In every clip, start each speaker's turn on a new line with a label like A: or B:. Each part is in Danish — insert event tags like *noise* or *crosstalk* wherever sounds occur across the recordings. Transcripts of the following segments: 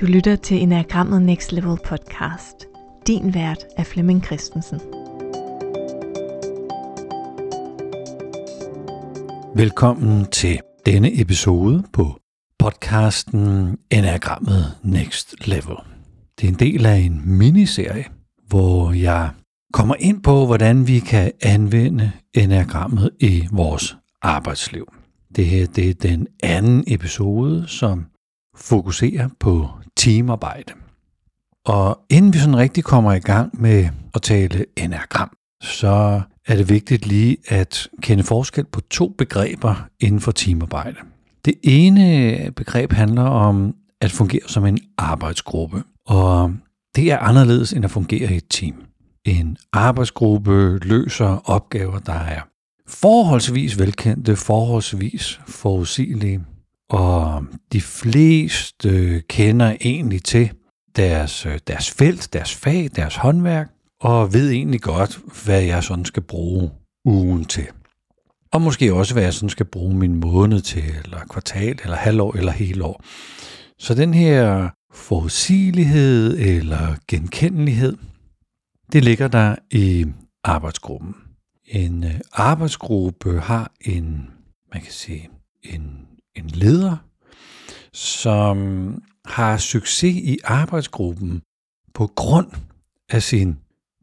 A: Du lytter til Enagrammet Next Level podcast. Din vært er Flemming Christensen.
B: Velkommen til denne episode på podcasten Enagrammet Next Level. Det er en del af en miniserie, hvor jeg kommer ind på, hvordan vi kan anvende enagrammet i vores arbejdsliv. Det her det er den anden episode, som fokuserer på teamarbejde. Og inden vi sådan rigtig kommer i gang med at tale enagram, så er det vigtigt lige at kende forskel på to begreber inden for teamarbejde. Det ene begreb handler om at fungere som en arbejdsgruppe, og det er anderledes end at fungere i et team. En arbejdsgruppe løser opgaver, der er forholdsvis velkendte, forholdsvis forudsigelige, og de fleste kender egentlig til deres, øh, deres felt, deres fag, deres håndværk, og ved egentlig godt, hvad jeg sådan skal bruge ugen til. Og måske også, hvad jeg sådan skal bruge min måned til, eller kvartal, eller halvår, eller hele år. Så den her forudsigelighed eller genkendelighed, det ligger der i arbejdsgruppen. En øh, arbejdsgruppe har en, man kan sige, en, en leder, som har succes i arbejdsgruppen på grund af sin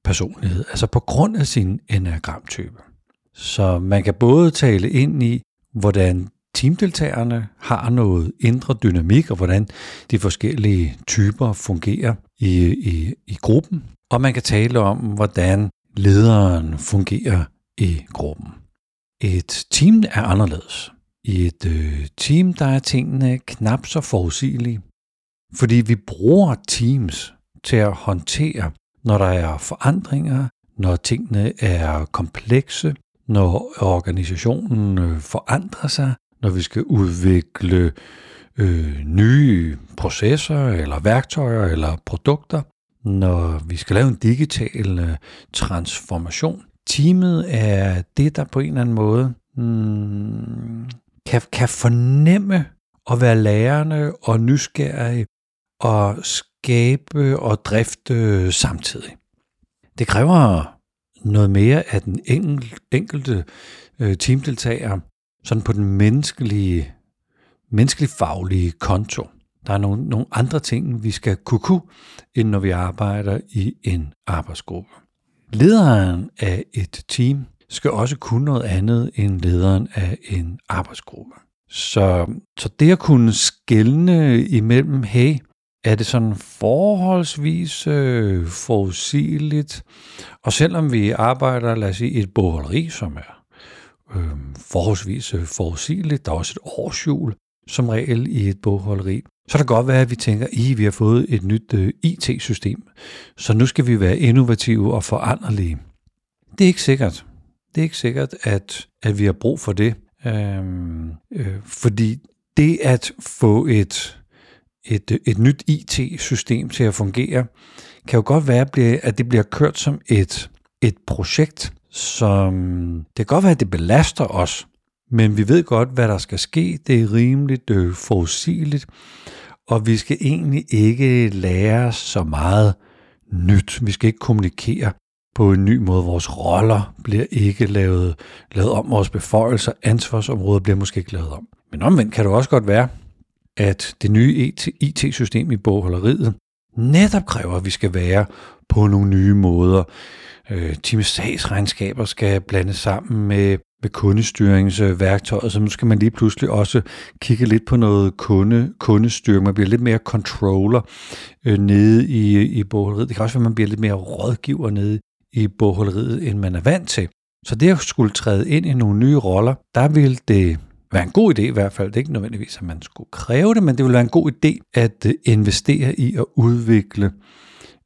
B: personlighed, altså på grund af sin enagramtype. Så man kan både tale ind i, hvordan teamdeltagerne har noget indre dynamik, og hvordan de forskellige typer fungerer i, i, i gruppen. Og man kan tale om, hvordan lederen fungerer i gruppen. Et team er anderledes. I et øh, team, der er tingene knap så forudsigelige, fordi vi bruger teams til at håndtere, når der er forandringer, når tingene er komplekse, når organisationen øh, forandrer sig, når vi skal udvikle øh, nye processer eller værktøjer eller produkter, når vi skal lave en digital øh, transformation. Teamet er det, der på en eller anden måde hmm, kan, kan fornemme at være lærende og nysgerrig og skabe og drifte samtidig. Det kræver noget mere af den enkelte øh, teamdeltager, sådan på den menneskelige, menneskelig faglige konto. Der er nogle, nogle andre ting, vi skal kunne, end når vi arbejder i en arbejdsgruppe. Lederen af et team skal også kunne noget andet end lederen af en arbejdsgruppe. Så, så det at kunne skelne imellem, hey, er det sådan forholdsvis øh, forudsigeligt, og selvom vi arbejder, lad os sige, et bogholderi, som er øh, forholdsvis øh, forudsigeligt, der er også et årsjul som regel i et bogholderi, så kan det godt være, at vi tænker, i vi har fået et nyt øh, IT-system, så nu skal vi være innovative og foranderlige. Det er ikke sikkert. Det er ikke sikkert, at, at vi har brug for det. Øhm, øh, fordi det at få et, et, et nyt IT-system til at fungere, kan jo godt være, at det bliver kørt som et, et projekt, som det kan godt være, at det belaster os, men vi ved godt, hvad der skal ske. Det er rimeligt øh, forudsigeligt, og vi skal egentlig ikke lære så meget nyt. Vi skal ikke kommunikere på en ny måde. Vores roller bliver ikke lavet, lavet om. Vores beføjelser, ansvarsområder bliver måske ikke lavet om. Men omvendt kan det også godt være, at det nye IT-system i bogholderiet netop kræver, at vi skal være på nogle nye måder. Øh, Timesagsregnskaber skal blandes sammen med med kundestyringsværktøjet, så nu skal man lige pludselig også kigge lidt på noget kunde, kundestyring. Man bliver lidt mere controller øh, nede i, i bogholderiet. Det kan også være, at man bliver lidt mere rådgiver nede i bogholderiet, end man er vant til. Så det at skulle træde ind i nogle nye roller, der ville det være en god idé i hvert fald. Det er ikke nødvendigvis, at man skulle kræve det, men det vil være en god idé at øh, investere i at udvikle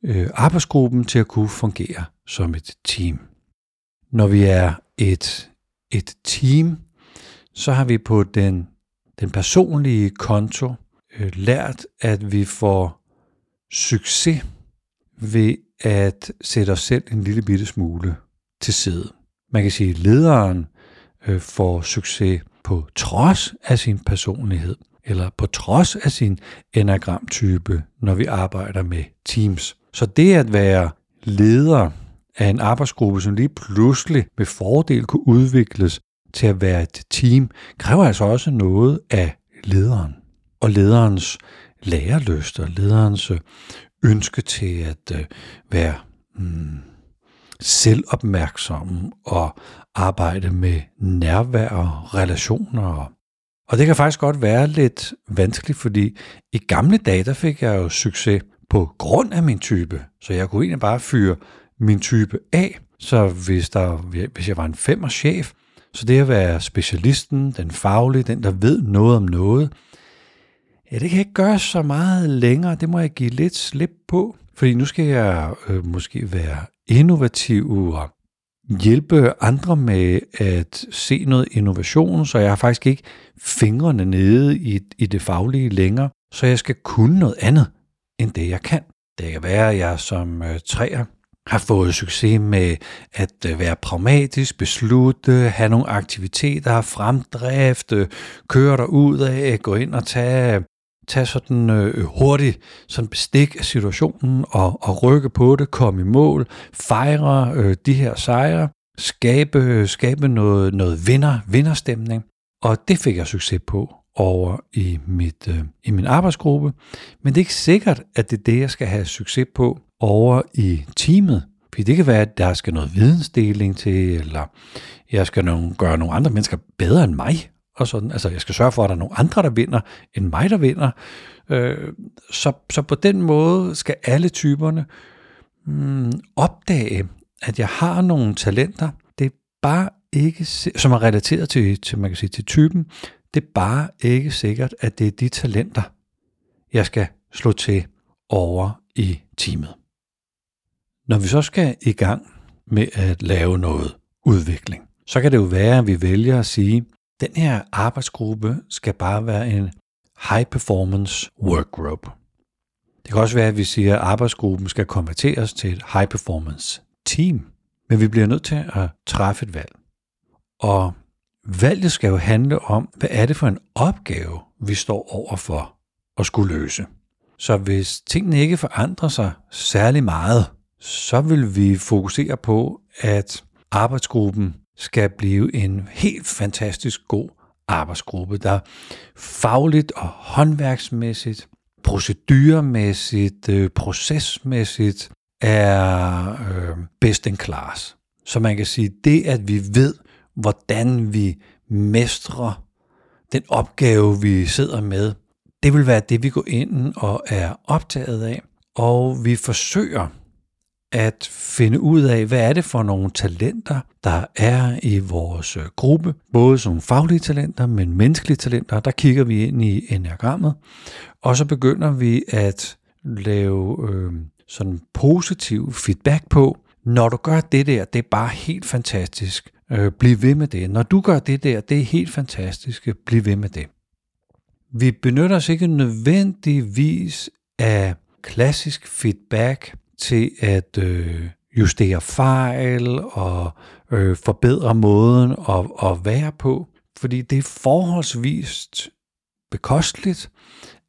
B: øh, arbejdsgruppen til at kunne fungere som et team. Når vi er et et team, så har vi på den, den personlige konto øh, lært, at vi får succes ved at sætte os selv en lille bitte smule til side. Man kan sige, at lederen øh, får succes på trods af sin personlighed. eller på trods af sin enagramtype, når vi arbejder med teams. Så det at være leder af en arbejdsgruppe, som lige pludselig med fordel kunne udvikles til at være et team, kræver altså også noget af lederen. Og lederens lærerlyst og lederens øh, ønske til at øh, være mm, selvopmærksom og arbejde med nærvær og relationer. Og det kan faktisk godt være lidt vanskeligt, fordi i gamle dage, der fik jeg jo succes på grund af min type. Så jeg kunne egentlig bare fyre min type af. Så hvis, der, hvis jeg var en femmer chef, så det at være specialisten, den faglige, den der ved noget om noget, ja, det kan ikke gøre så meget længere. Det må jeg give lidt slip på. Fordi nu skal jeg øh, måske være innovativ og hjælpe andre med at se noget innovation, så jeg har faktisk ikke fingrene nede i, i det faglige længere, så jeg skal kunne noget andet end det, jeg kan. Det kan være, at jeg som øh, træer har fået succes med at øh, være pragmatisk, beslutte, have nogle aktiviteter, fremdrift, øh, køre dig ud af, gå ind og tage tage sådan øh, hurtigt sådan bestik af situationen og, og rykke på det, komme i mål, fejre øh, de her sejre, skabe, øh, skabe noget, noget vinder, vinderstemning. Og det fik jeg succes på over i, mit, øh, i min arbejdsgruppe. Men det er ikke sikkert, at det er det, jeg skal have succes på over i teamet. Fordi det kan være, at der skal noget vidensdeling til, eller jeg skal nogle, gøre nogle andre mennesker bedre end mig og sådan. Altså, jeg skal sørge for, at der er nogle andre, der vinder, end mig, der vinder. Øh, så, så på den måde skal alle typerne mm, opdage, at jeg har nogle talenter. Det er bare ikke, som er relateret til, til, man kan sige, til typen. Det er bare ikke sikkert, at det er de talenter, jeg skal slå til over i teamet. Når vi så skal i gang med at lave noget udvikling, så kan det jo være, at vi vælger at sige, den her arbejdsgruppe skal bare være en high performance workgroup. Det kan også være, at vi siger, at arbejdsgruppen skal konverteres til et high performance team. Men vi bliver nødt til at træffe et valg. Og valget skal jo handle om, hvad er det for en opgave, vi står over for at skulle løse. Så hvis tingene ikke forandrer sig særlig meget, så vil vi fokusere på, at arbejdsgruppen skal blive en helt fantastisk god arbejdsgruppe, der fagligt og håndværksmæssigt, proceduremæssigt, øh, procesmæssigt er øh, best in class. Så man kan sige, det at vi ved, hvordan vi mestrer den opgave, vi sidder med, det vil være det, vi går ind og er optaget af. Og vi forsøger at finde ud af, hvad er det for nogle talenter, der er i vores øh, gruppe. Både som faglige talenter, men menneskelige talenter. Der kigger vi ind i enagrammet, og så begynder vi at lave øh, sådan positiv feedback på, når du gør det der, det er bare helt fantastisk. Øh, bliv ved med det. Når du gør det der, det er helt fantastisk. Bliv ved med det. Vi benytter os ikke nødvendigvis af klassisk feedback til at øh, justere fejl og øh, forbedre måden at, at være på, fordi det er forholdsvist bekosteligt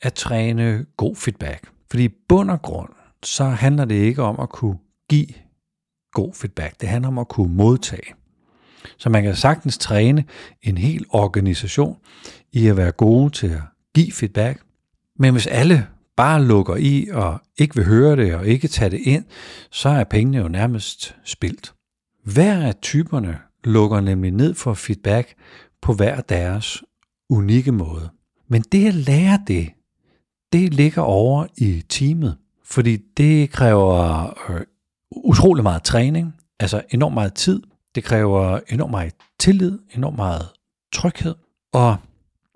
B: at træne god feedback. Fordi i bund og grund, så handler det ikke om at kunne give god feedback. Det handler om at kunne modtage. Så man kan sagtens træne en hel organisation i at være gode til at give feedback. Men hvis alle bare lukker i og ikke vil høre det og ikke tage det ind, så er pengene jo nærmest spildt. Hver af typerne lukker nemlig ned for feedback på hver deres unikke måde. Men det at lære det, det ligger over i teamet, fordi det kræver øh, utrolig meget træning, altså enormt meget tid, det kræver enormt meget tillid, enormt meget tryghed, og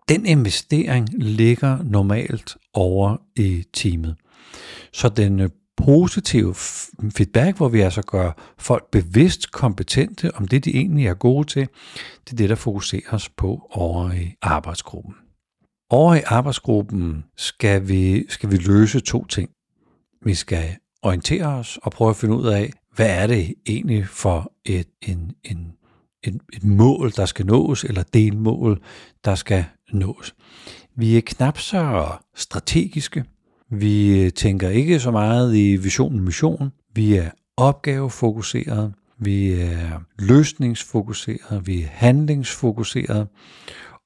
B: den investering ligger normalt over i teamet. Så den øh, positive feedback, hvor vi altså gør folk bevidst kompetente om det, de egentlig er gode til, det er det, der fokuseres på over i arbejdsgruppen. Over i arbejdsgruppen skal vi, skal vi løse to ting. Vi skal orientere os og prøve at finde ud af, hvad er det egentlig for et, en, en et, et mål, der skal nås, eller delmål, der skal nås. Vi er knap så strategiske. Vi tænker ikke så meget i vision og mission. Vi er opgavefokuseret. Vi er løsningsfokuseret. Vi er handlingsfokuseret.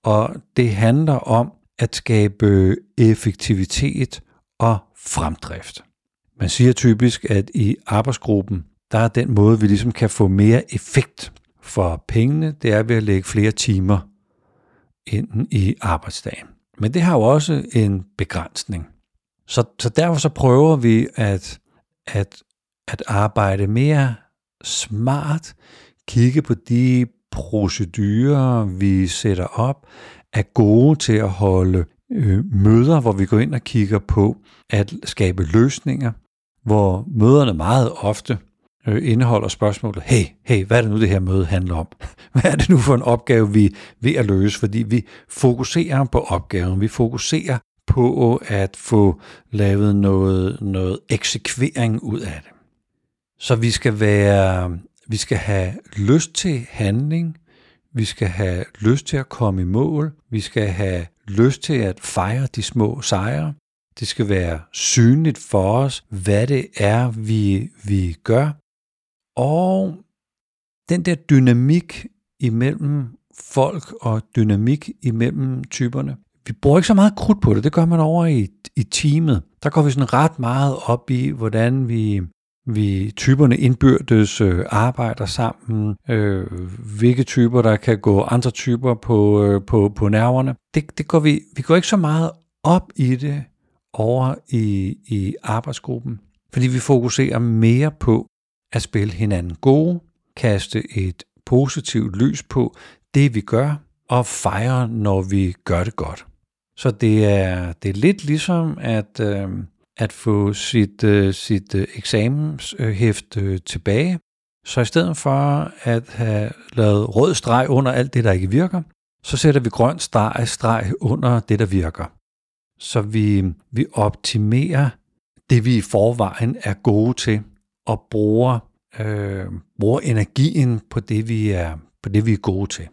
B: Og det handler om at skabe effektivitet og fremdrift. Man siger typisk, at i arbejdsgruppen, der er den måde, vi ligesom kan få mere effekt for pengene, det er ved at lægge flere timer ind i arbejdsdagen. Men det har jo også en begrænsning. Så, så derfor så prøver vi at, at, at arbejde mere smart, kigge på de procedurer, vi sætter op, er gode til at holde øh, møder, hvor vi går ind og kigger på at skabe løsninger, hvor møderne meget ofte øh, indeholder spørgsmålet, hey, hey, hvad er det nu, det her møde handler om? *laughs* Hvad er det nu for en opgave, vi er ved at løse? Fordi vi fokuserer på opgaven, vi fokuserer på at få lavet noget, noget eksekvering ud af det. Så vi skal være, vi skal have lyst til handling, vi skal have lyst til at komme i mål, vi skal have lyst til at fejre de små sejre, det skal være synligt for os, hvad det er, vi, vi gør. Og den der dynamik imellem folk og dynamik imellem typerne. Vi bruger ikke så meget krudt på det, det gør man over i, i teamet. Der går vi sådan ret meget op i, hvordan vi, vi typerne indbyrdes øh, arbejder sammen, øh, hvilke typer, der kan gå andre typer på, øh, på, på nerverne. Det, det går vi, vi går ikke så meget op i det over i, i arbejdsgruppen, fordi vi fokuserer mere på at spille hinanden gode, kaste et positivt lys på det, vi gør, og fejre, når vi gør det godt. Så det er, det er lidt ligesom at, øh, at få sit, øh, sit øh, eksamenshæft øh, tilbage. Så i stedet for at have lavet rød streg under alt det, der ikke virker, så sætter vi grøn streg, streg under det, der virker så vi, vi optimerer det, vi i forvejen er gode til, og bruger, øh, bruger energien på det, vi er, på det, vi er gode til.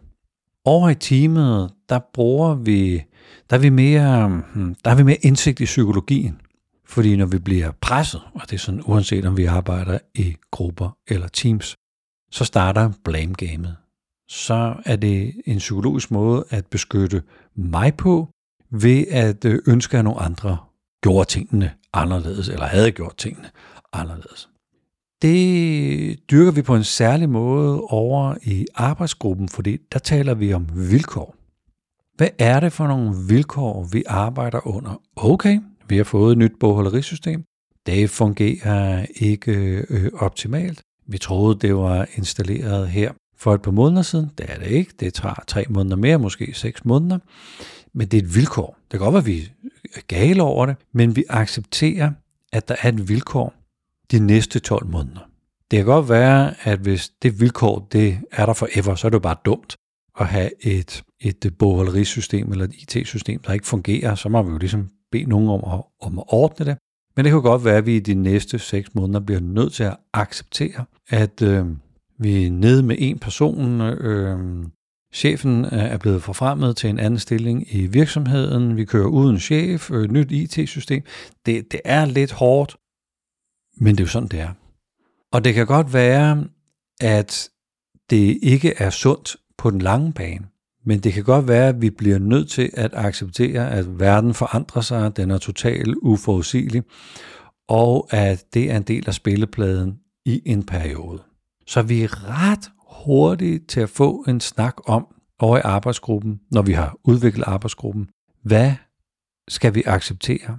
B: Over i teamet, der bruger vi, der er vi mere, hmm, der er vi mere indsigt i psykologien. Fordi når vi bliver presset, og det er sådan uanset om vi arbejder i grupper eller teams, så starter blame gamet. Så er det en psykologisk måde at beskytte mig på, ved at øh, ønske, at nogle andre gjorde tingene anderledes, eller havde gjort tingene anderledes. Det dyrker vi på en særlig måde over i arbejdsgruppen, fordi der taler vi om vilkår. Hvad er det for nogle vilkår, vi arbejder under? Okay, vi har fået et nyt bogholderisystem. Det fungerer ikke øh, optimalt. Vi troede, det var installeret her for et par måneder siden. Det er det ikke. Det tager tre måneder mere, måske seks måneder. Men det er et vilkår. Det kan godt være, at vi er gale over det, men vi accepterer, at der er et vilkår de næste 12 måneder. Det kan godt være, at hvis det vilkår det er der forever, så er det jo bare dumt at have et, et bogholderisystem eller et IT-system, der ikke fungerer. Så må vi jo ligesom bede nogen om at, om at ordne det. Men det kan godt være, at vi i de næste 6 måneder bliver nødt til at acceptere, at øh, vi er nede med en person, øh, Chefen er blevet forfremmet til en anden stilling i virksomheden. Vi kører uden chef, øh, nyt IT-system. Det, det er lidt hårdt, men det er jo sådan, det er. Og det kan godt være, at det ikke er sundt på den lange bane, men det kan godt være, at vi bliver nødt til at acceptere, at verden forandrer sig, den er totalt uforudsigelig, og at det er en del af spillepladen i en periode. Så vi er ret hurtige til at få en snak om over i arbejdsgruppen, når vi har udviklet arbejdsgruppen, hvad skal vi acceptere,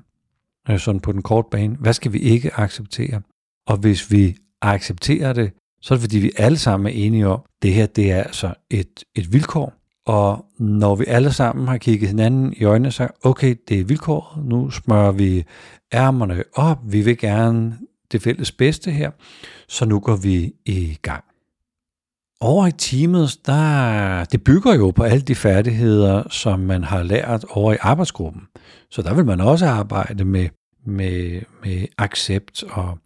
B: Øh, sådan på den korte bane, hvad skal vi ikke acceptere, og hvis vi accepterer det, så er det fordi vi alle sammen er enige om, at det her det er altså et, et vilkår, og når vi alle sammen har kigget hinanden i øjnene og sagt, okay, det er vilkåret, nu smører vi ærmerne op, vi vil gerne det fælles bedste her, så nu går vi i gang. Over i teamet, der, det bygger jo på alle de færdigheder, som man har lært over i arbejdsgruppen. Så der vil man også arbejde med, med, med accept og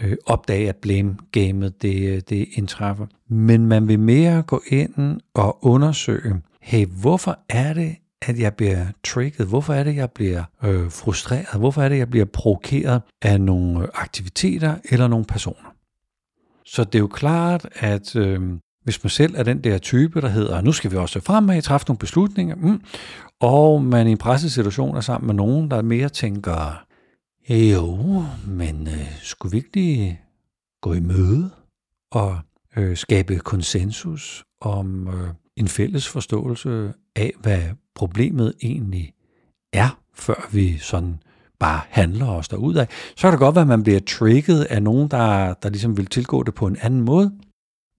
B: øh, opdage, at blame-gamet det, det indtræffer. Men man vil mere gå ind og undersøge, hey, hvorfor er det, at jeg bliver trigget? Hvorfor er det, jeg bliver øh, frustreret? Hvorfor er det, jeg bliver provokeret af nogle aktiviteter eller nogle personer? Så det er jo klart, at øh, hvis man selv er den der type, der hedder, nu skal vi også fremad, med træffe nogle beslutninger, mm, og man i en pressesituation er sammen med nogen, der mere tænker, jo, men øh, skulle vi ikke lige gå i møde og øh, skabe konsensus om øh, en fælles forståelse af, hvad problemet egentlig er, før vi sådan bare handler os derud af. Så kan det godt være, at man bliver trigget af nogen, der, der ligesom vil tilgå det på en anden måde.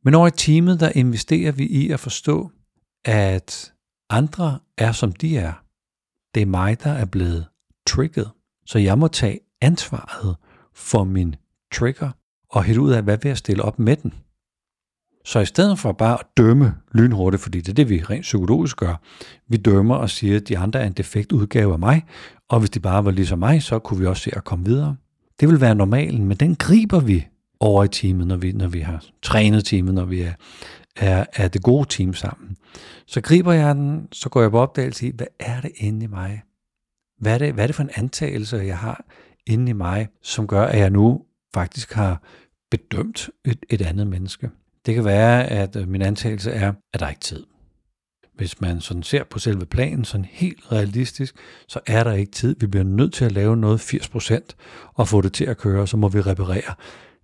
B: Men over i teamet, der investerer vi i at forstå, at andre er som de er. Det er mig, der er blevet trigget. Så jeg må tage ansvaret for min trigger og hætte ud af, hvad vil jeg stille op med den. Så i stedet for bare at dømme lynhurtigt, fordi det er det, vi rent psykologisk gør, vi dømmer og siger, at de andre er en defekt udgave af mig, og hvis de bare var ligesom mig, så kunne vi også se at komme videre. Det vil være normalen, men den griber vi over i teamet, når vi, når vi har trænet teamet, når vi er, er, er det gode team sammen. Så griber jeg den, så går jeg på opdagelse i, hvad er det inde i mig? Hvad er det, hvad er det for en antagelse, jeg har inde i mig, som gør, at jeg nu faktisk har bedømt et, et andet menneske? Det kan være, at øh, min antagelse er, at der er ikke tid. Hvis man sådan ser på selve planen, sådan helt realistisk, så er der ikke tid. Vi bliver nødt til at lave noget 80% og få det til at køre, så må vi reparere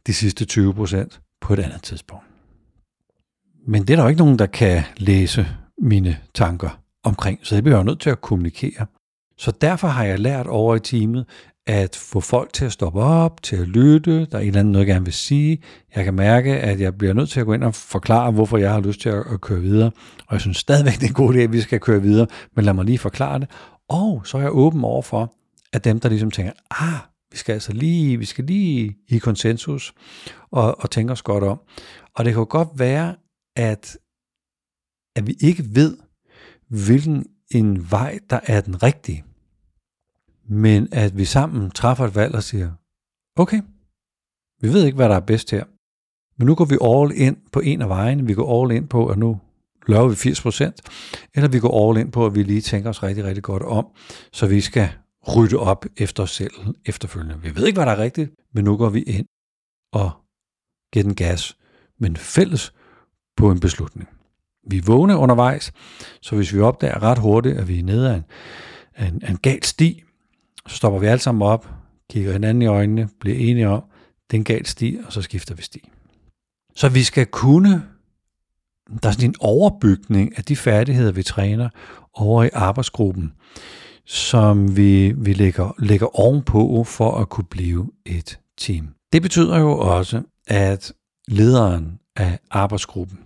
B: de sidste 20% på et andet tidspunkt. Men det er der jo ikke nogen, der kan læse mine tanker omkring, så det bliver jeg nødt til at kommunikere. Så derfor har jeg lært over i teamet, at få folk til at stoppe op, til at lytte, der er en eller anden noget, jeg gerne vil sige. Jeg kan mærke, at jeg bliver nødt til at gå ind og forklare, hvorfor jeg har lyst til at, at køre videre. Og jeg synes stadigvæk, det er en god idé, at vi skal køre videre, men lad mig lige forklare det. Og så er jeg åben over for, at dem, der ligesom tænker, ah, vi skal altså lige, vi skal lige i konsensus og, og tænke os godt om. Og det kan jo godt være, at, at vi ikke ved, hvilken en vej, der er den rigtige. Men at vi sammen træffer et valg og siger, okay, vi ved ikke, hvad der er bedst her. Men nu går vi all ind på en af vejene. Vi går all ind på, at nu laver vi 80%, eller vi går all ind på, at vi lige tænker os rigtig, rigtig godt om, så vi skal rydde op efter os selv efterfølgende. Vi ved ikke, hvad der er rigtigt, men nu går vi ind og giver den gas, men fælles på en beslutning. Vi er vågne undervejs, så hvis vi opdager ret hurtigt, at vi er nede af en, en, en gal sti, så stopper vi alle sammen op, kigger hinanden i øjnene, bliver enige om, det er en gal sti, og så skifter vi sti. Så vi skal kunne, der er sådan en overbygning af de færdigheder, vi træner over i arbejdsgruppen, som vi, vi lægger, lægger ovenpå for at kunne blive et team. Det betyder jo også, at lederen af arbejdsgruppen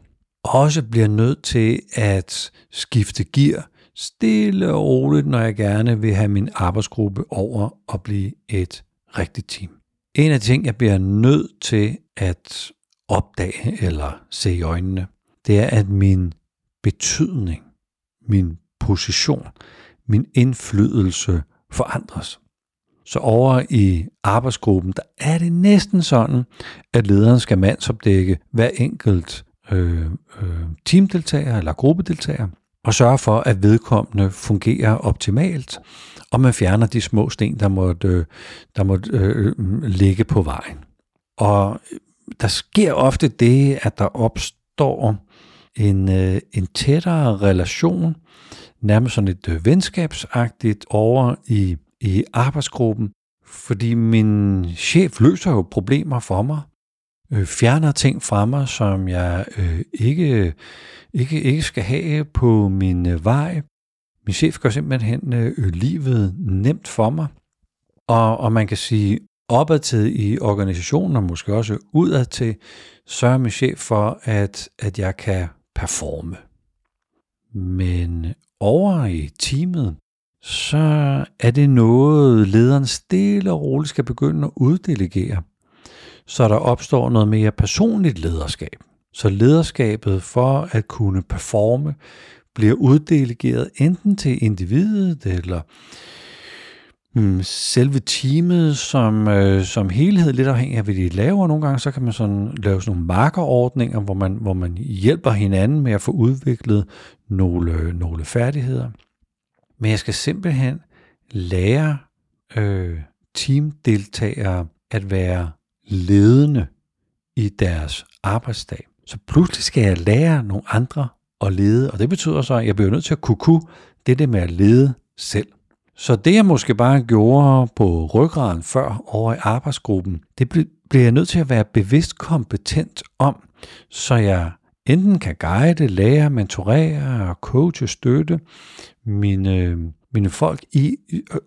B: også bliver nødt til at skifte gear stille og roligt, når jeg gerne vil have min arbejdsgruppe over og blive et rigtigt team. En af de ting, jeg bliver nødt til at opdage eller se i øjnene, det er, at min betydning, min position, min indflydelse forandres. Så over i arbejdsgruppen, der er det næsten sådan, at lederen skal mandsopdække hver enkelt øh, øh, teamdeltager eller gruppedeltager, og sørge for, at vedkommende fungerer optimalt, og man fjerner de små sten, der måtte, øh, der måtte øh, ligge på vejen. Og der sker ofte det, at der opstår en, øh, en tættere relation, nærmest sådan et øh, venskabsagtigt over i, i arbejdsgruppen, fordi min chef løser jo problemer for mig, øh, fjerner ting fra mig, som jeg øh, ikke, ikke, ikke skal have på min øh, vej. Min chef gør simpelthen øh, livet nemt for mig. Og, og man kan sige, opad til i organisationen, og måske også udad til, sørger min chef for, at, at jeg kan performe. Men over i teamet, så er det noget, lederen stille og roligt skal begynde at uddelegere så der opstår noget mere personligt lederskab. Så lederskabet for at kunne performe bliver uddelegeret enten til individet eller øh, Mm, selve teamet som, øh, som helhed, lidt afhængig af hvad de laver. Nogle gange så kan man sådan lave sådan nogle markerordninger, hvor man, hvor man hjælper hinanden med at få udviklet nogle, øh, nogle færdigheder. men jeg skal simpelthen lære øh, teamdeltagere at være ledende i deres arbejdsdag. Så pludselig skal jeg lære nogle andre at lede, og det betyder så, at jeg bliver nødt til at kunne kunne det der med at lede selv. Så det jeg måske bare gjorde på ryggraden før over i arbejdsgruppen, det bliver jeg nødt til at være bevidst kompetent om, så jeg enten kan guide, lære, mentorere og coache, støtte mine, mine folk i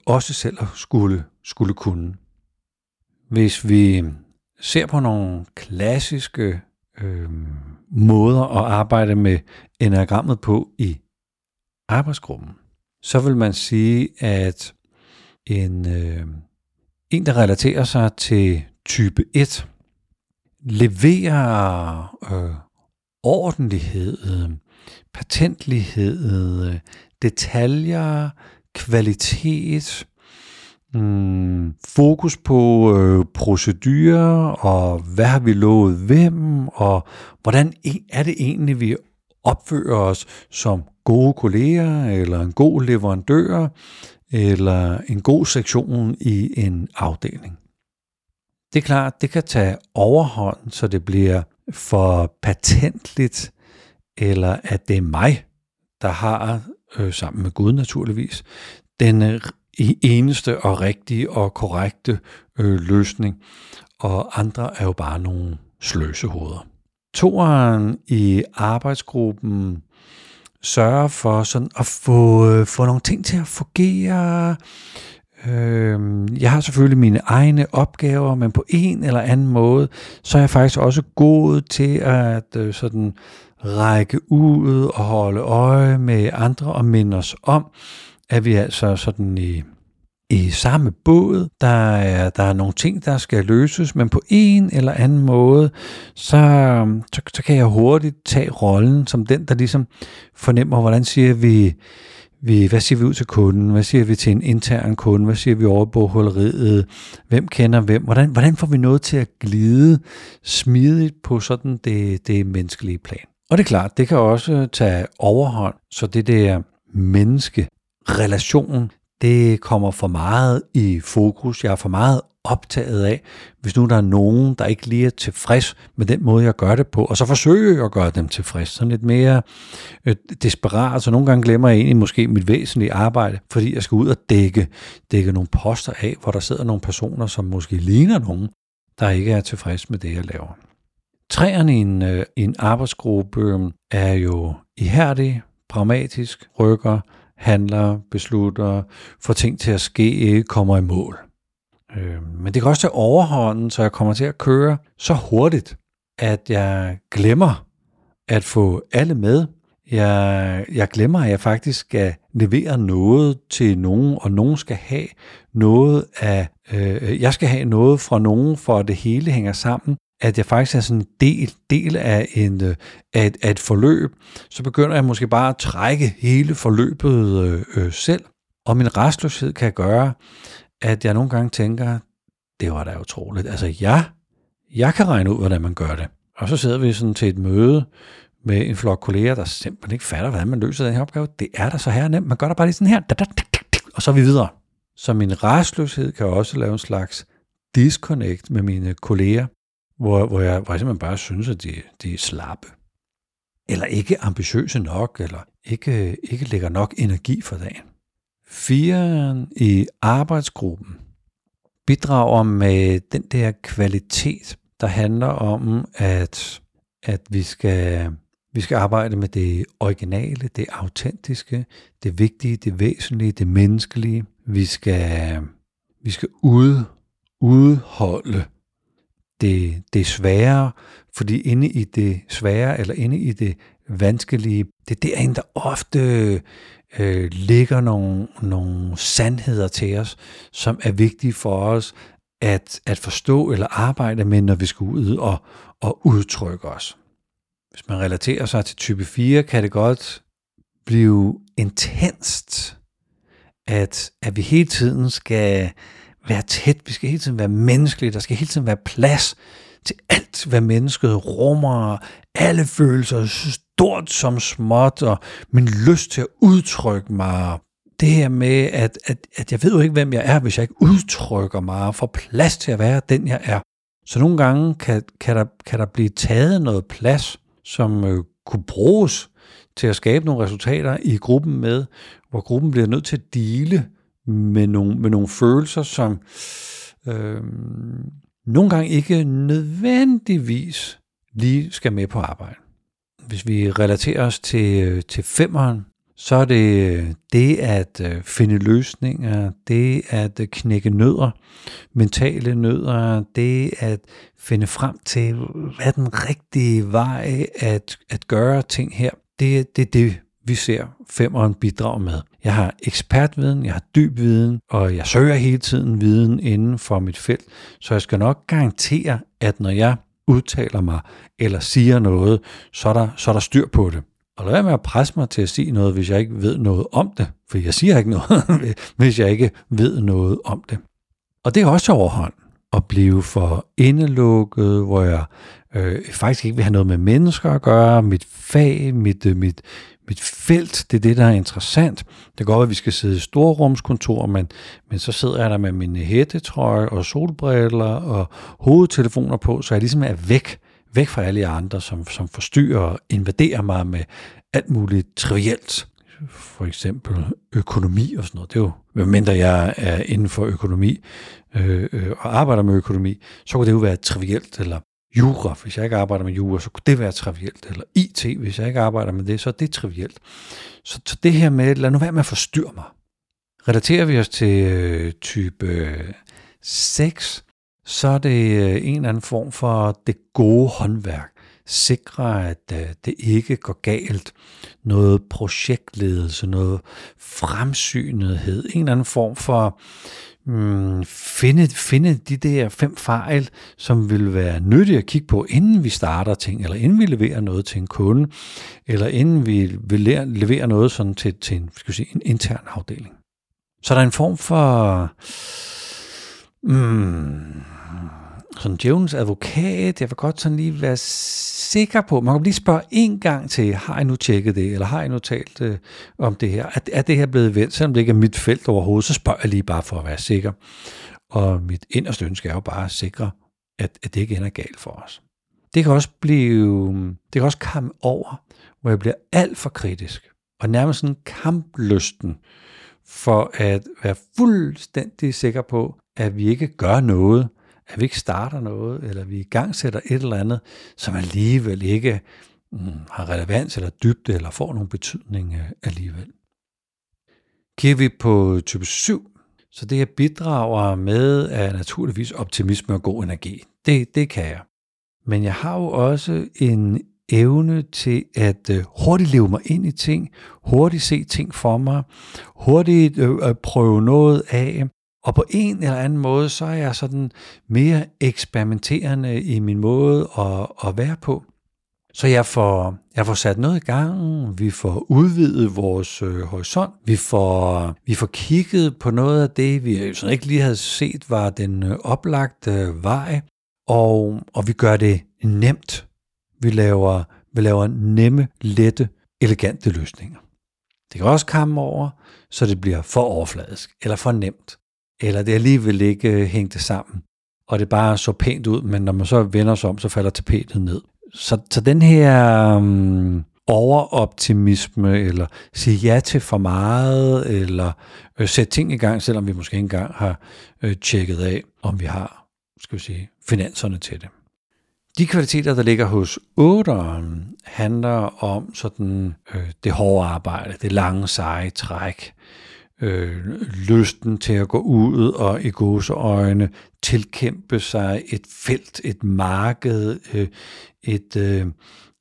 B: også selv at skulle, skulle kunne. Hvis vi ser på nogle klassiske øh, måder at arbejde med enagrammet på i arbejdsgruppen, så vil man sige, at en, øh, en der relaterer sig til type 1, leverer øh, ordentlighed, patentlighed, detaljer, kvalitet, mm, fokus på øh, procedurer, og hvad har vi lovet hvem, og hvordan e-, er det egentlig, vi opfører os som gode kolleger, eller en god leverandør, eller en god sektion i en afdeling. Det er klart, det kan tage overhånd, så det bliver for patentligt, eller at det er mig, der har, øh, sammen med Gud naturligvis, den øh, e-, eneste og rigtige og korrekte øh, løsning, og andre er jo bare nogle sløsehoveder. Toeren i arbejdsgruppen sørger for sådan at få, få nogle ting til at fungere. Øh, jeg har selvfølgelig mine egne opgaver, men på en eller anden måde, så er jeg faktisk også god til at øh, sådan række ud og holde øje med andre og minde os om, at vi altså sådan i i samme båd. Der er, der er nogle ting, der skal løses, men på en eller anden måde, så, så, så kan jeg hurtigt tage rollen som den, der ligesom fornemmer, hvordan siger vi, vi, hvad siger vi ud til kunden, hvad siger vi til en intern kunde, hvad siger vi over bogholderiet, hvem kender hvem, hvordan, hvordan får vi noget til at glide smidigt på sådan det, det menneskelige plan. Og det er klart, det kan også tage overhånd, så det der menneske relation, det kommer for meget i fokus. Jeg er for meget optaget af, hvis nu der er nogen, der ikke lige er tilfreds med den måde, jeg gør det på, og så forsøger jeg at gøre dem tilfreds. Sådan lidt mere øh, desperat, så nogle gange glemmer jeg egentlig måske mit væsentlige arbejde, fordi jeg skal ud og dække, dække nogle poster af, hvor der sidder nogle personer, som måske ligner nogen, der ikke er tilfreds med det, jeg laver. Træerne i en, øh, i en arbejdsgruppe øh, er jo ihærdig, pragmatisk, rykker, handler, beslutter, får ting til at ske, ikke kommer i mål. Øh, men det kan også tage overhånden, så jeg kommer til at køre så hurtigt, at jeg glemmer at få alle med. Jeg, jeg glemmer, at jeg faktisk skal levere noget til nogen, og nogen skal have noget af, øh, øh jeg skal have noget fra nogen, for at det hele hænger sammen at jeg faktisk er sådan en del, del af, en, øh, af, et, af et forløb, så begynder jeg måske bare at trække hele forløbet øh, øh, selv. Og min restløshed kan gøre, at jeg nogle gange tænker, det var da utroligt. Altså jeg, jeg kan regne ud, hvordan man gør det. Og så sidder vi sådan til et møde med en flok kolleger, der simpelthen ikke fatter, hvordan man løser den her opgave. Det er da så her nemt. Man gør det bare lige sådan her. Og så er vi videre. Så min restløshed kan også lave en slags disconnect med mine kolleger, hvor, hvor, jeg, hvor jeg simpelthen bare synes, at de, de er slappe. Eller ikke ambitiøse nok, eller ikke, ikke lægger nok energi for dagen. Fire i arbejdsgruppen bidrager med den der kvalitet, der handler om, at, at vi, skal, vi skal arbejde med det originale, det autentiske, det vigtige, det væsentlige, det menneskelige. Vi skal, vi skal ud, udholde det, det svære, fordi inde i det svære, eller inde i det vanskelige, det er derinde, der ofte øh, ligger nogle, nogle sandheder til os, som er vigtige for os at, at forstå eller arbejde med, når vi skal ud og, og udtrykke os. Hvis man relaterer sig til type 4, kan det godt blive intenst, at, at vi hele tiden skal være tæt, vi skal hele tiden være menneskelige, der skal hele tiden være plads til alt, hvad mennesket rummer, alle følelser, stort som småt, og min lyst til at udtrykke mig. Det her med, at, at, at jeg ved jo ikke, hvem jeg er, hvis jeg ikke udtrykker mig og får plads til at være den, jeg er. Så nogle gange kan, kan, der, kan der blive taget noget plads, som øh, kunne bruges til at skabe nogle resultater i gruppen med, hvor gruppen bliver nødt til at dele med nogle, med nogle følelser, som øh, nogle gange ikke nødvendigvis lige skal med på arbejde. Hvis vi relaterer os til, øh, til femmeren, så er det det at øh, finde løsninger, det at øh, knække nødder, mentale nødder, det at finde frem til, hvad den rigtige vej at, at gøre ting her. Det, det er det, vi ser femmeren bidrage med. Jeg har ekspertviden, jeg har dyb viden, og jeg søger hele tiden viden inden for mit felt, så jeg skal nok garantere, at når jeg udtaler mig eller siger noget, så er der, så er der styr på det. Og lad være med at presse mig til at sige noget, hvis jeg ikke ved noget om det. For jeg siger ikke noget, *laughs* hvis jeg ikke ved noget om det. Og det er også overhånd at blive for indelukket, hvor jeg øh, faktisk ikke vil have noget med mennesker at gøre. Mit fag, mit, øh, mit, mit felt, det er det, der er interessant. Det kan godt være, at vi skal sidde i storrumskontor, men, men så sidder jeg der med min hættetrøje og solbriller og hovedtelefoner på, så jeg ligesom er væk væk fra alle andre, som, som forstyrrer og invaderer mig med alt muligt trivielt. For eksempel økonomi og sådan noget. Det er jo, mindre jeg er inden for økonomi øh, øh, og arbejder med økonomi, så kunne det jo være trivielt, eller jura, hvis jeg ikke arbejder med jura, så kunne det være trivielt, eller IT, hvis jeg ikke arbejder med det, så er det trivielt. Så, så det her med, lad nu være med at forstyrre mig. Relaterer vi os til øh, type øh, 6, så er det øh, en eller anden form for det gode håndværk. Sikre, at øh, det ikke går galt. Noget projektledelse, noget fremsynethed, en eller anden form for mm, finde, finde de der fem fejl, som vil være nyttige at kigge på, inden vi starter ting, eller inden vi leverer noget til en kunde, eller inden vi vil levere noget sådan til, til en, skal sige, en intern afdeling. Så der er en form for mm, sådan djævnens advokat, jeg vil godt sådan lige være sikker på, man kan lige spørge en gang til, har I nu tjekket det, eller har I nu talt øh, om det her? Er, er det her blevet vendt, selvom det ikke er mit felt overhovedet, så spørger jeg lige bare for at være sikker. Og mit inderste ønske er jo bare at sikre, at, at det ikke ender galt for os. Det kan også blive, det kan også komme over, hvor jeg bliver alt for kritisk, og nærmest sådan kamplysten, for at være fuldstændig sikker på, at vi ikke gør noget, at vi ikke starter noget, eller vi i gang sætter et eller andet, som alligevel ikke mm, har relevans eller dybde, eller får nogen betydning øh, alligevel. Kigger vi på type 7, så det her bidrager med er naturligvis optimisme og god energi. Det, det kan jeg. Men jeg har jo også en evne til at øh, hurtigt leve mig ind i ting, hurtigt se ting for mig, hurtigt øh, prøve noget af, og på en eller anden måde, så er jeg sådan mere eksperimenterende i min måde at, at være på. Så jeg får, jeg får sat noget i gang, vi får udvidet vores øh, horisont, vi får, vi får kigget på noget af det, vi sådan ikke lige havde set, var den øh, oplagte øh, vej, og, og vi gør det nemt. Vi laver, vi laver nemme, lette, elegante løsninger. Det kan også komme over, så det bliver for overfladisk eller for nemt eller det alligevel ikke øh, hængte sammen, og det bare så pænt ud, men når man så vender sig om, så falder tapetet ned. Så, så den her um, overoptimisme, eller sige ja til for meget, eller øh, sætte ting i gang, selvom vi måske ikke engang har øh, tjekket af, om vi har skal vi sige, finanserne til det. De kvaliteter, der ligger hos 8'eren, handler om sådan øh, det hårde arbejde, det lange seje træk, øh, øh, lysten til at gå ud og i øjne tilkæmpe sig et felt, et marked, øh, et, øh,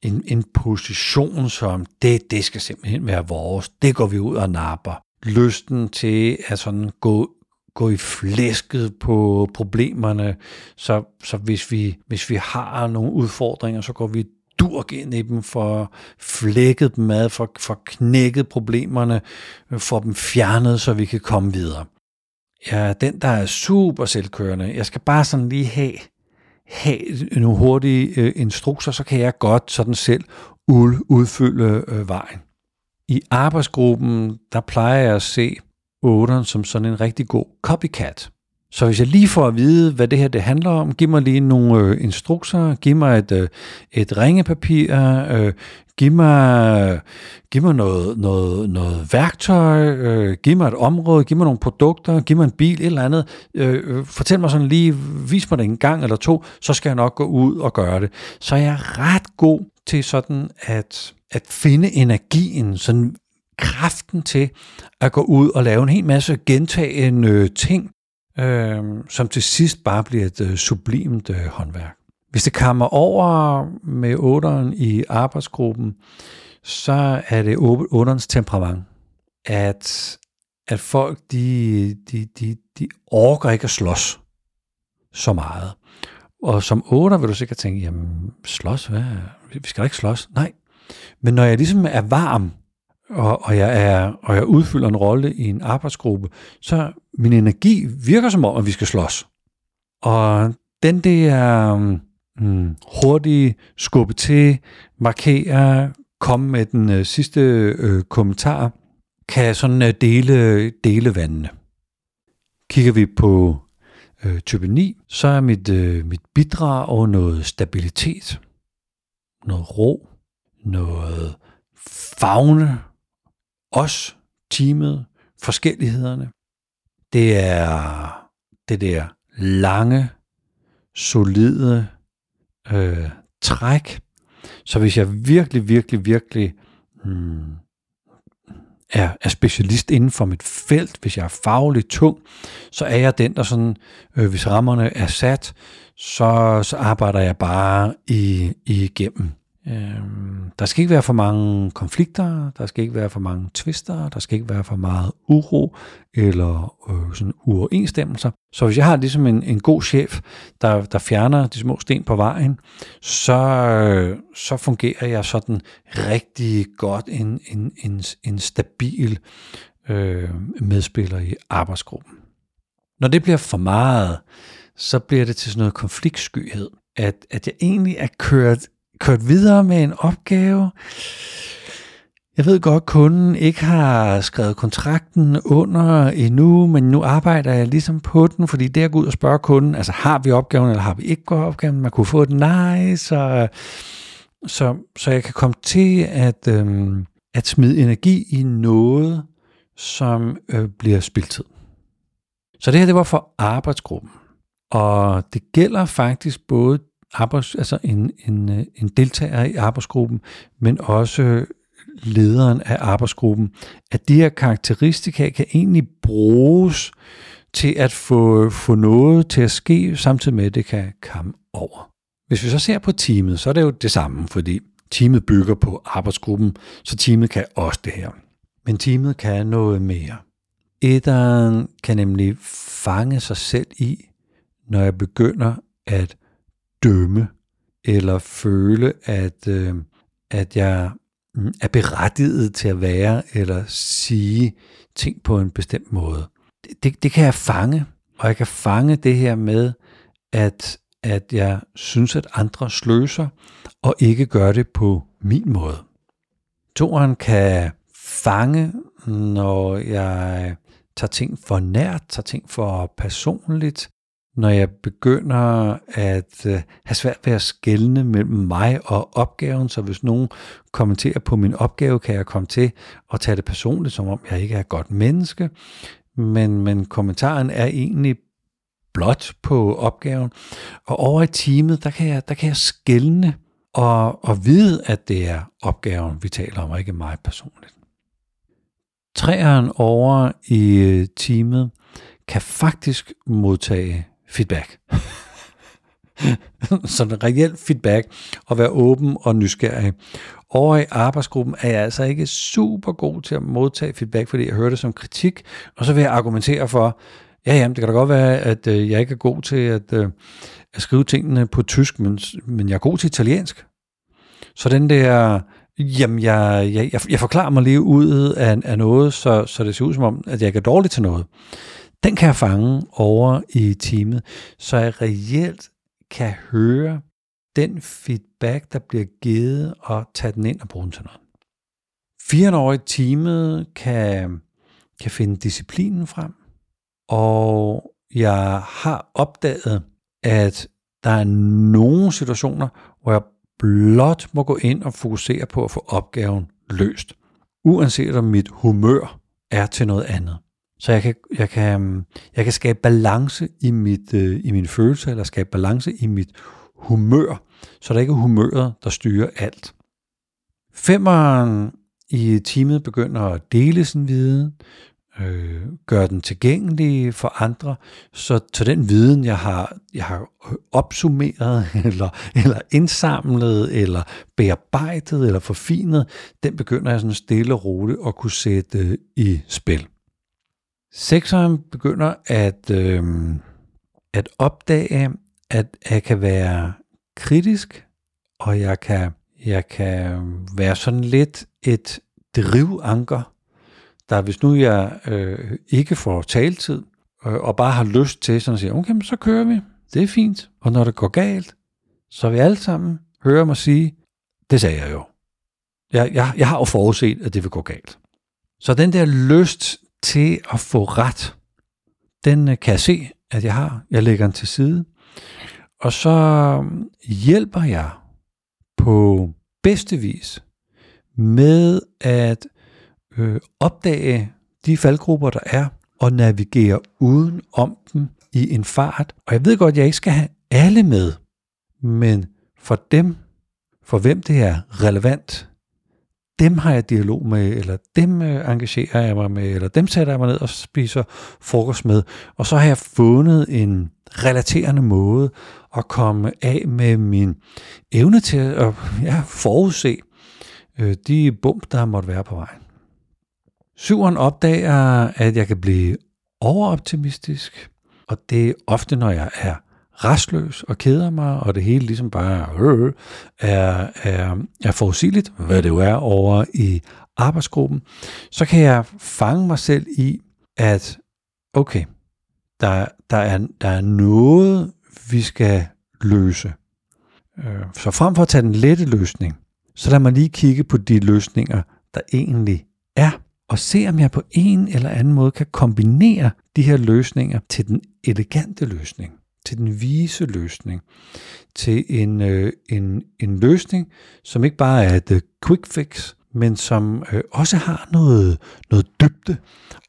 B: en, en position, som det, det skal simpelthen være vores. Det går vi ud og napper. Lysten til at sådan gå gå i flæsket på problemerne, så, så hvis, vi, hvis vi har nogle udfordringer, så går vi durk ind i dem, for flækket dem ad, for, for knækket problemerne, for dem fjernet, så vi kan komme videre. Ja, den, der er super selvkørende, jeg skal bare sådan lige have, have nogle hurtige øh, instrukser, så kan jeg godt sådan selv udfylde øh, vejen. I arbejdsgruppen, der plejer jeg at se 8'eren som sådan en rigtig god copycat. Så hvis jeg lige får at vide, hvad det her det handler om, giv mig lige nogle øh, instrukser, giv mig et, øh, et ringepapir, øh, giv mig, giv mig noget, noget, noget værktøj, øh, giv mig et område, giv mig nogle produkter, giv mig en bil, et eller andet. Øh, øh fortæl mig sådan lige, vis mig det en gang eller to, så skal jeg nok gå ud og gøre det. Så jeg er ret god til sådan at, at finde energien, sådan kraften til at gå ud og lave en hel masse gentagende øh, ting, øh, som til sidst bare bliver et øh, sublimt øh, håndværk. Hvis det kommer over med otteren i arbejdsgruppen, så er det otterens temperament, at, at folk, de, de, de, de orker ikke at slås så meget. Og som otter vil du sikkert tænke, jamen slås, hvad? vi skal da ikke slås. Nej, men når jeg ligesom er varm, og, og, jeg er, og jeg udfylder en rolle i en arbejdsgruppe, så min energi virker som om, at vi skal slås. Og den der mm, hurtige skubbe til, markere, komme med den øh, sidste øh, kommentar, kan sådan øh, dele, dele vandene. Kigger vi på øh, type 9, så er mit, øh, mit bidrag og noget stabilitet, noget ro, noget fagne, os, teamet, forskellighederne. Det er det der lange, solide øh, træk. Så hvis jeg virkelig, virkelig, virkelig hmm, er, er specialist inden for mit felt, hvis jeg er fagligt tung, så er jeg den, der sådan, øh, hvis rammerne er sat, så, så arbejder jeg bare i, igennem. Øhm, der skal ikke være for mange konflikter, der skal ikke være for mange tvister, der skal ikke være for meget uro eller øh, sådan uoverensstemmelser. Så hvis jeg har ligesom en, en god chef, der, der fjerner de små sten på vejen, så, øh, så fungerer jeg sådan rigtig godt en, en, en, en stabil øh, medspiller i arbejdsgruppen. Når det bliver for meget, så bliver det til sådan noget konfliktskyhed, at, at jeg egentlig er kørt kørt videre med en opgave. Jeg ved godt, at kunden ikke har skrevet kontrakten under endnu, men nu arbejder jeg ligesom på den, fordi det at gå ud og spørge kunden, altså har vi opgaven, eller har vi ikke gået opgaven, man kunne få et nej, så, så, så jeg kan komme til at, øhm, at smide energi i noget, som øh, bliver spildtid. Så det her, det var for arbejdsgruppen. Og det gælder faktisk både arbejds, altså en, en, øh, en deltager i arbejdsgruppen, men også lederen af arbejdsgruppen, at de her karakteristika kan egentlig bruges til at få, få noget til at ske, samtidig med, at det kan komme over. Hvis vi så ser på teamet, så er det jo det samme, fordi teamet bygger på arbejdsgruppen, så teamet kan også det her. Men teamet kan noget mere. Etteren kan nemlig fange sig selv i, når jeg begynder at dømme eller føle, at, øh, at jeg mm, er berettiget til at være eller sige ting på en bestemt måde. Det, det, det kan jeg fange, og jeg kan fange det her med, at, at jeg synes, at andre sløser, og ikke gør det på min måde. Toren kan fange, når jeg tager ting for nært, tager ting for personligt, når jeg begynder at øh, have svært ved at skelne mellem mig og opgaven, så hvis nogen kommenterer på min opgave, kan jeg komme til at tage det personligt, som om jeg ikke er et godt menneske, men, men kommentaren er egentlig blot på opgaven. Og over i teamet, der kan jeg, der kan jeg skælne og, og vide, at det er opgaven, vi taler om, og ikke mig personligt. Træeren over i øh, teamet kan faktisk modtage feedback. *laughs* Sådan reelt feedback og være åben og nysgerrig. Over i arbejdsgruppen er jeg altså ikke super god til at modtage feedback, fordi jeg hører det som kritik, og så vil jeg argumentere for, ja, jamen, det kan da godt være, at øh, jeg ikke er god til at, øh, at skrive tingene på tysk, men, men jeg er god til italiensk. Så den der, jamen, jeg, jeg, jeg forklarer mig lige ud af, af noget, så, så det ser ud som om, at jeg ikke er dårlig til noget den kan jeg fange over i teamet, så jeg reelt kan høre den feedback, der bliver givet, og tage den ind og bruge den til noget. Fire år i teamet kan, kan finde disciplinen frem, og jeg har opdaget, at der er nogle situationer, hvor jeg blot må gå ind og fokusere på at få opgaven løst, uanset om mit humør er til noget andet. Så jeg kan, jeg kan, øhm, jeg kan skabe balance i, mit, øh, i mine følelser, eller skabe balance i mit humør, så der ikke er humøret, der styrer alt. Femeren i teamet begynder at dele sin viden, øh, gøre den tilgængelig for andre, så til den viden, jeg har, jeg har opsummeret, *laughs* eller, eller indsamlet, eller bearbejdet, eller forfinet, den begynder jeg sådan stille og roligt at kunne sætte øh, i spil. Sekseren begynder at, øh, at opdage, at jeg kan være kritisk, og jeg kan, jeg kan være sådan lidt et drivanker, der hvis nu jeg øh, ikke får taltid, øh, og bare har lyst til sådan at sige, okay, så kører vi, det er fint, og når det går galt, så vi alle sammen høre mig sige, det sagde jeg jo. Jeg, jeg, jeg har jo forudset, at det vil gå galt. Så den der lyst til at få ret, den øh, kan jeg se, at jeg har. Jeg lægger den til side. Og så mm, hjælper jeg på bedste vis med at øh, opdage de faldgrupper, der er, og navigere uden om dem i en fart. Og jeg ved godt, at jeg ikke skal have alle med, men for dem, for hvem det er relevant, dem har jeg dialog med, eller dem øh, engagerer jeg mig med, eller dem sætter jeg mig ned og spiser frokost med. Og så har jeg fundet en relaterende måde at komme af med min evne til at ja, forudse øh, de bump, der måtte være på vejen. Syveren opdager, at jeg kan blive overoptimistisk, og det er ofte, når jeg er restløs og keder mig, og det hele ligesom bare øh, er, er, er forudsigeligt, hvad det jo er over i arbejdsgruppen, så kan jeg fange mig selv i, at okay, der, der, er, der er noget, vi skal løse. Øh, så frem for at tage den lette løsning, så lad mig lige kigge på de løsninger, der egentlig er, og se om jeg på en eller anden måde kan kombinere de her løsninger til den elegante løsning til den vise løsning, til en, øh, en, en løsning, som ikke bare er et øh, quick fix, men som øh, også har noget, noget dybde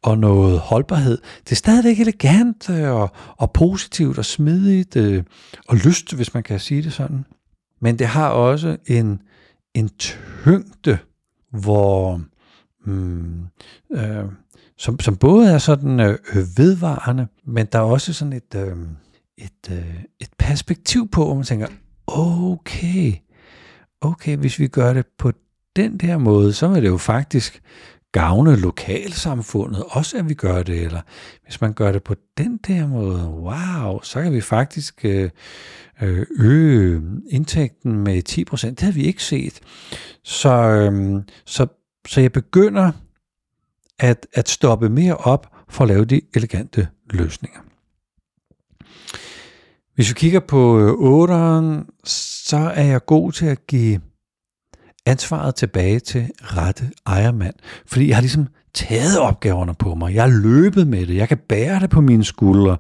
B: og noget holdbarhed. Det er stadigvæk elegant øh, og, og positivt og smidigt øh, og lyst, hvis man kan sige det sådan. Men det har også en, en tyngde, hvor mm, øh, som, som både er sådan øh, vedvarende, men der er også sådan et, øh, et, øh, et perspektiv på, hvor man tænker, okay, okay, hvis vi gør det på den der måde, så vil det jo faktisk gavne lokalsamfundet, også at vi gør det, eller hvis man gør det på den der måde, wow, så kan vi faktisk øh, øh øge indtægten med 10%. Det har vi ikke set. Så, øh, så, så jeg begynder at, at stoppe mere op for at lave de elegante løsninger. Hvis vi kigger på øh, 8'eren, så er jeg god til at give ansvaret tilbage til rette ejermand. Fordi jeg har ligesom taget opgaverne på mig. Jeg har løbet med det. Jeg kan bære det på mine skuldre.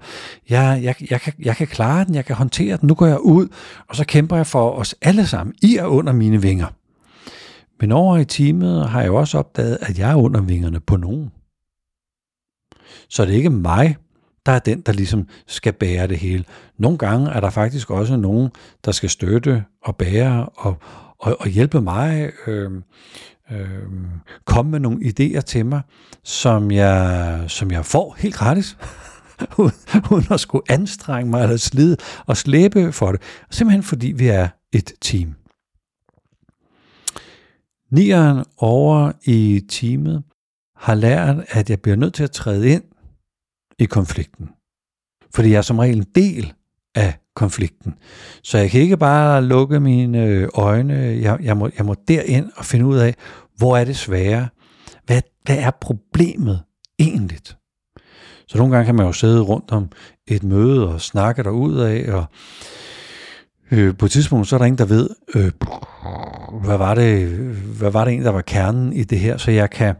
B: Jeg, jeg, jeg, kan, jeg kan klare den. Jeg kan håndtere den. Nu går jeg ud, og så kæmper jeg for os alle sammen. I er under mine vinger. Men over i teamet har jeg også opdaget, at jeg er under vingerne på nogen. Så det er ikke mig, der er den, der ligesom skal bære det hele. Nogle gange er der faktisk også nogen, der skal støtte og bære og, og, og hjælpe mig, øh, øh, komme med nogle idéer til mig, som jeg, som jeg får helt gratis, *laughs* uden at skulle anstrenge mig eller slide og slæbe for det. Simpelthen fordi vi er et team. Nieren over i teamet har lært, at jeg bliver nødt til at træde ind i konflikten. Fordi jeg er som regel en del af konflikten. Så jeg kan ikke bare lukke mine øh, øjne. Jeg, jeg, må, jeg må derind og finde ud af, hvor er det svære? Hvad, hvad er problemet egentlig? Så nogle gange kan man jo sidde rundt om et møde og snakke derud af, og øh, på et tidspunkt, så er der ingen, der ved, øh, hvad, var det, hvad var det egentlig, der var kernen i det her, så jeg kan,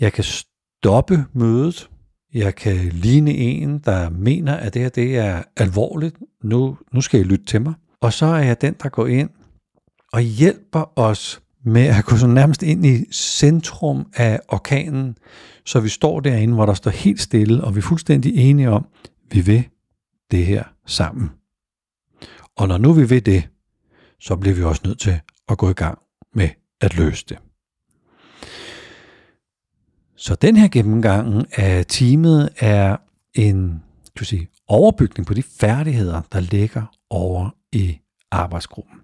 B: jeg kan stoppe mødet. Jeg kan ligne en, der mener, at det her det er alvorligt. Nu, nu skal I lytte til mig. Og så er jeg den, der går ind og hjælper os med at gå så nærmest ind i centrum af orkanen, så vi står derinde, hvor der står helt stille, og vi er fuldstændig enige om, at vi vil det her sammen. Og når nu vi ved det, så bliver vi også nødt til at gå i gang med at løse det. Så den her gennemgang af teamet er en du sige, overbygning på de færdigheder, der ligger over i arbejdsgruppen.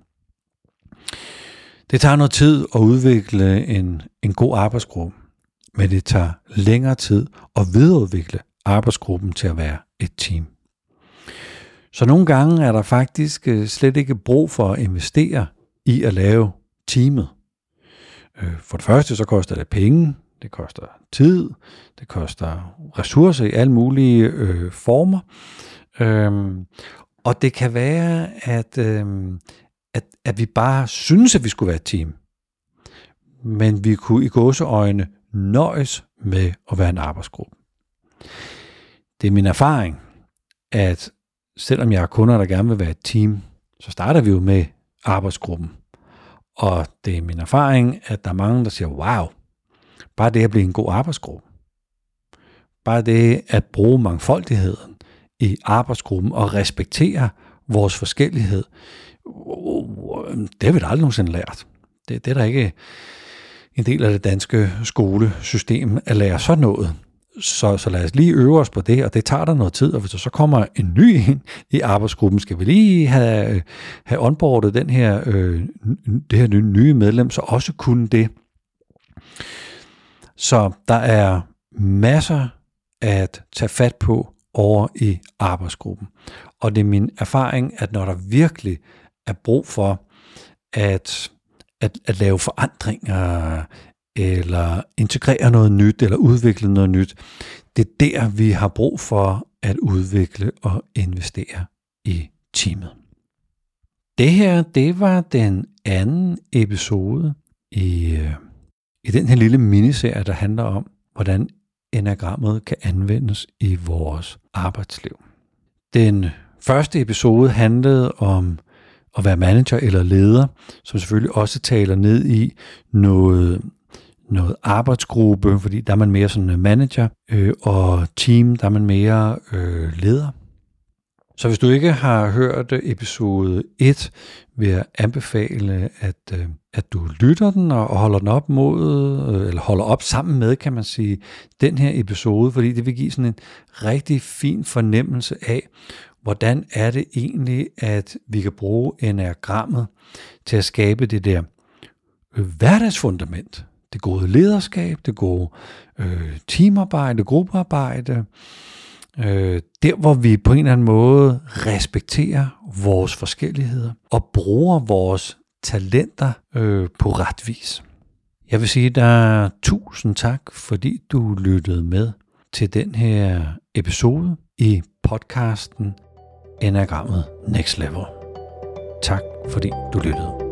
B: Det tager noget tid at udvikle en, en god arbejdsgruppe, men det tager længere tid at videreudvikle arbejdsgruppen til at være et team. Så nogle gange er der faktisk øh, slet ikke brug for at investere i at lave teamet. Øh, for det første så koster det penge, det koster tid, det koster ressourcer i alle mulige øh, former. Øhm, og det kan være, at, øhm, at, at vi bare synes, at vi skulle være et team. Men vi kunne i gåseøjne nøjes med at være en arbejdsgruppe. Det er min erfaring, at selvom jeg er kunder, der gerne vil være et team, så starter vi jo med arbejdsgruppen. Og det er min erfaring, at der er mange, der siger, wow, bare det at blive en god arbejdsgruppe. Bare det at bruge mangfoldigheden i arbejdsgruppen og respektere vores forskellighed, det har vi da aldrig nogensinde lært. Det, det er der ikke en del af det danske skolesystem at lære sådan noget. Så, så lad os lige øve os på det, og det tager der noget tid, og hvis der så kommer en ny ind i arbejdsgruppen, skal vi lige have, have onboardet den her, øh, det her nye medlem, så også kunne det. Så der er masser at tage fat på over i arbejdsgruppen. Og det er min erfaring, at når der virkelig er brug for at, at, at lave forandringer, eller integrere noget nyt, eller udvikle noget nyt, det er der, vi har brug for at udvikle og investere i teamet. Det her, det var den anden episode i, øh, i den her lille miniserie, der handler om, hvordan enagrammet kan anvendes i vores arbejdsliv. Den første episode handlede om at være manager eller leder, som selvfølgelig også taler ned i noget, noget arbejdsgruppe, fordi der er man mere sådan manager, øh, og team, der er man mere øh, leder. Så hvis du ikke har hørt episode 1, vil jeg anbefale, at, øh, at du lytter den og holder den op mod, øh, eller holder op sammen med, kan man sige, den her episode, fordi det vil give sådan en rigtig fin fornemmelse af, hvordan er det egentlig, at vi kan bruge enagrammet til at skabe det der øh, hverdagsfundament, det gode lederskab, det gode øh, teamarbejde, gruppearbejde, øh, der hvor vi på en eller anden måde respekterer vores forskelligheder og bruger vores talenter øh, på ret vis. Jeg vil sige dig tusind tak, fordi du lyttede med til den her episode i podcasten Enagrammet Next Level. Tak fordi du lyttede.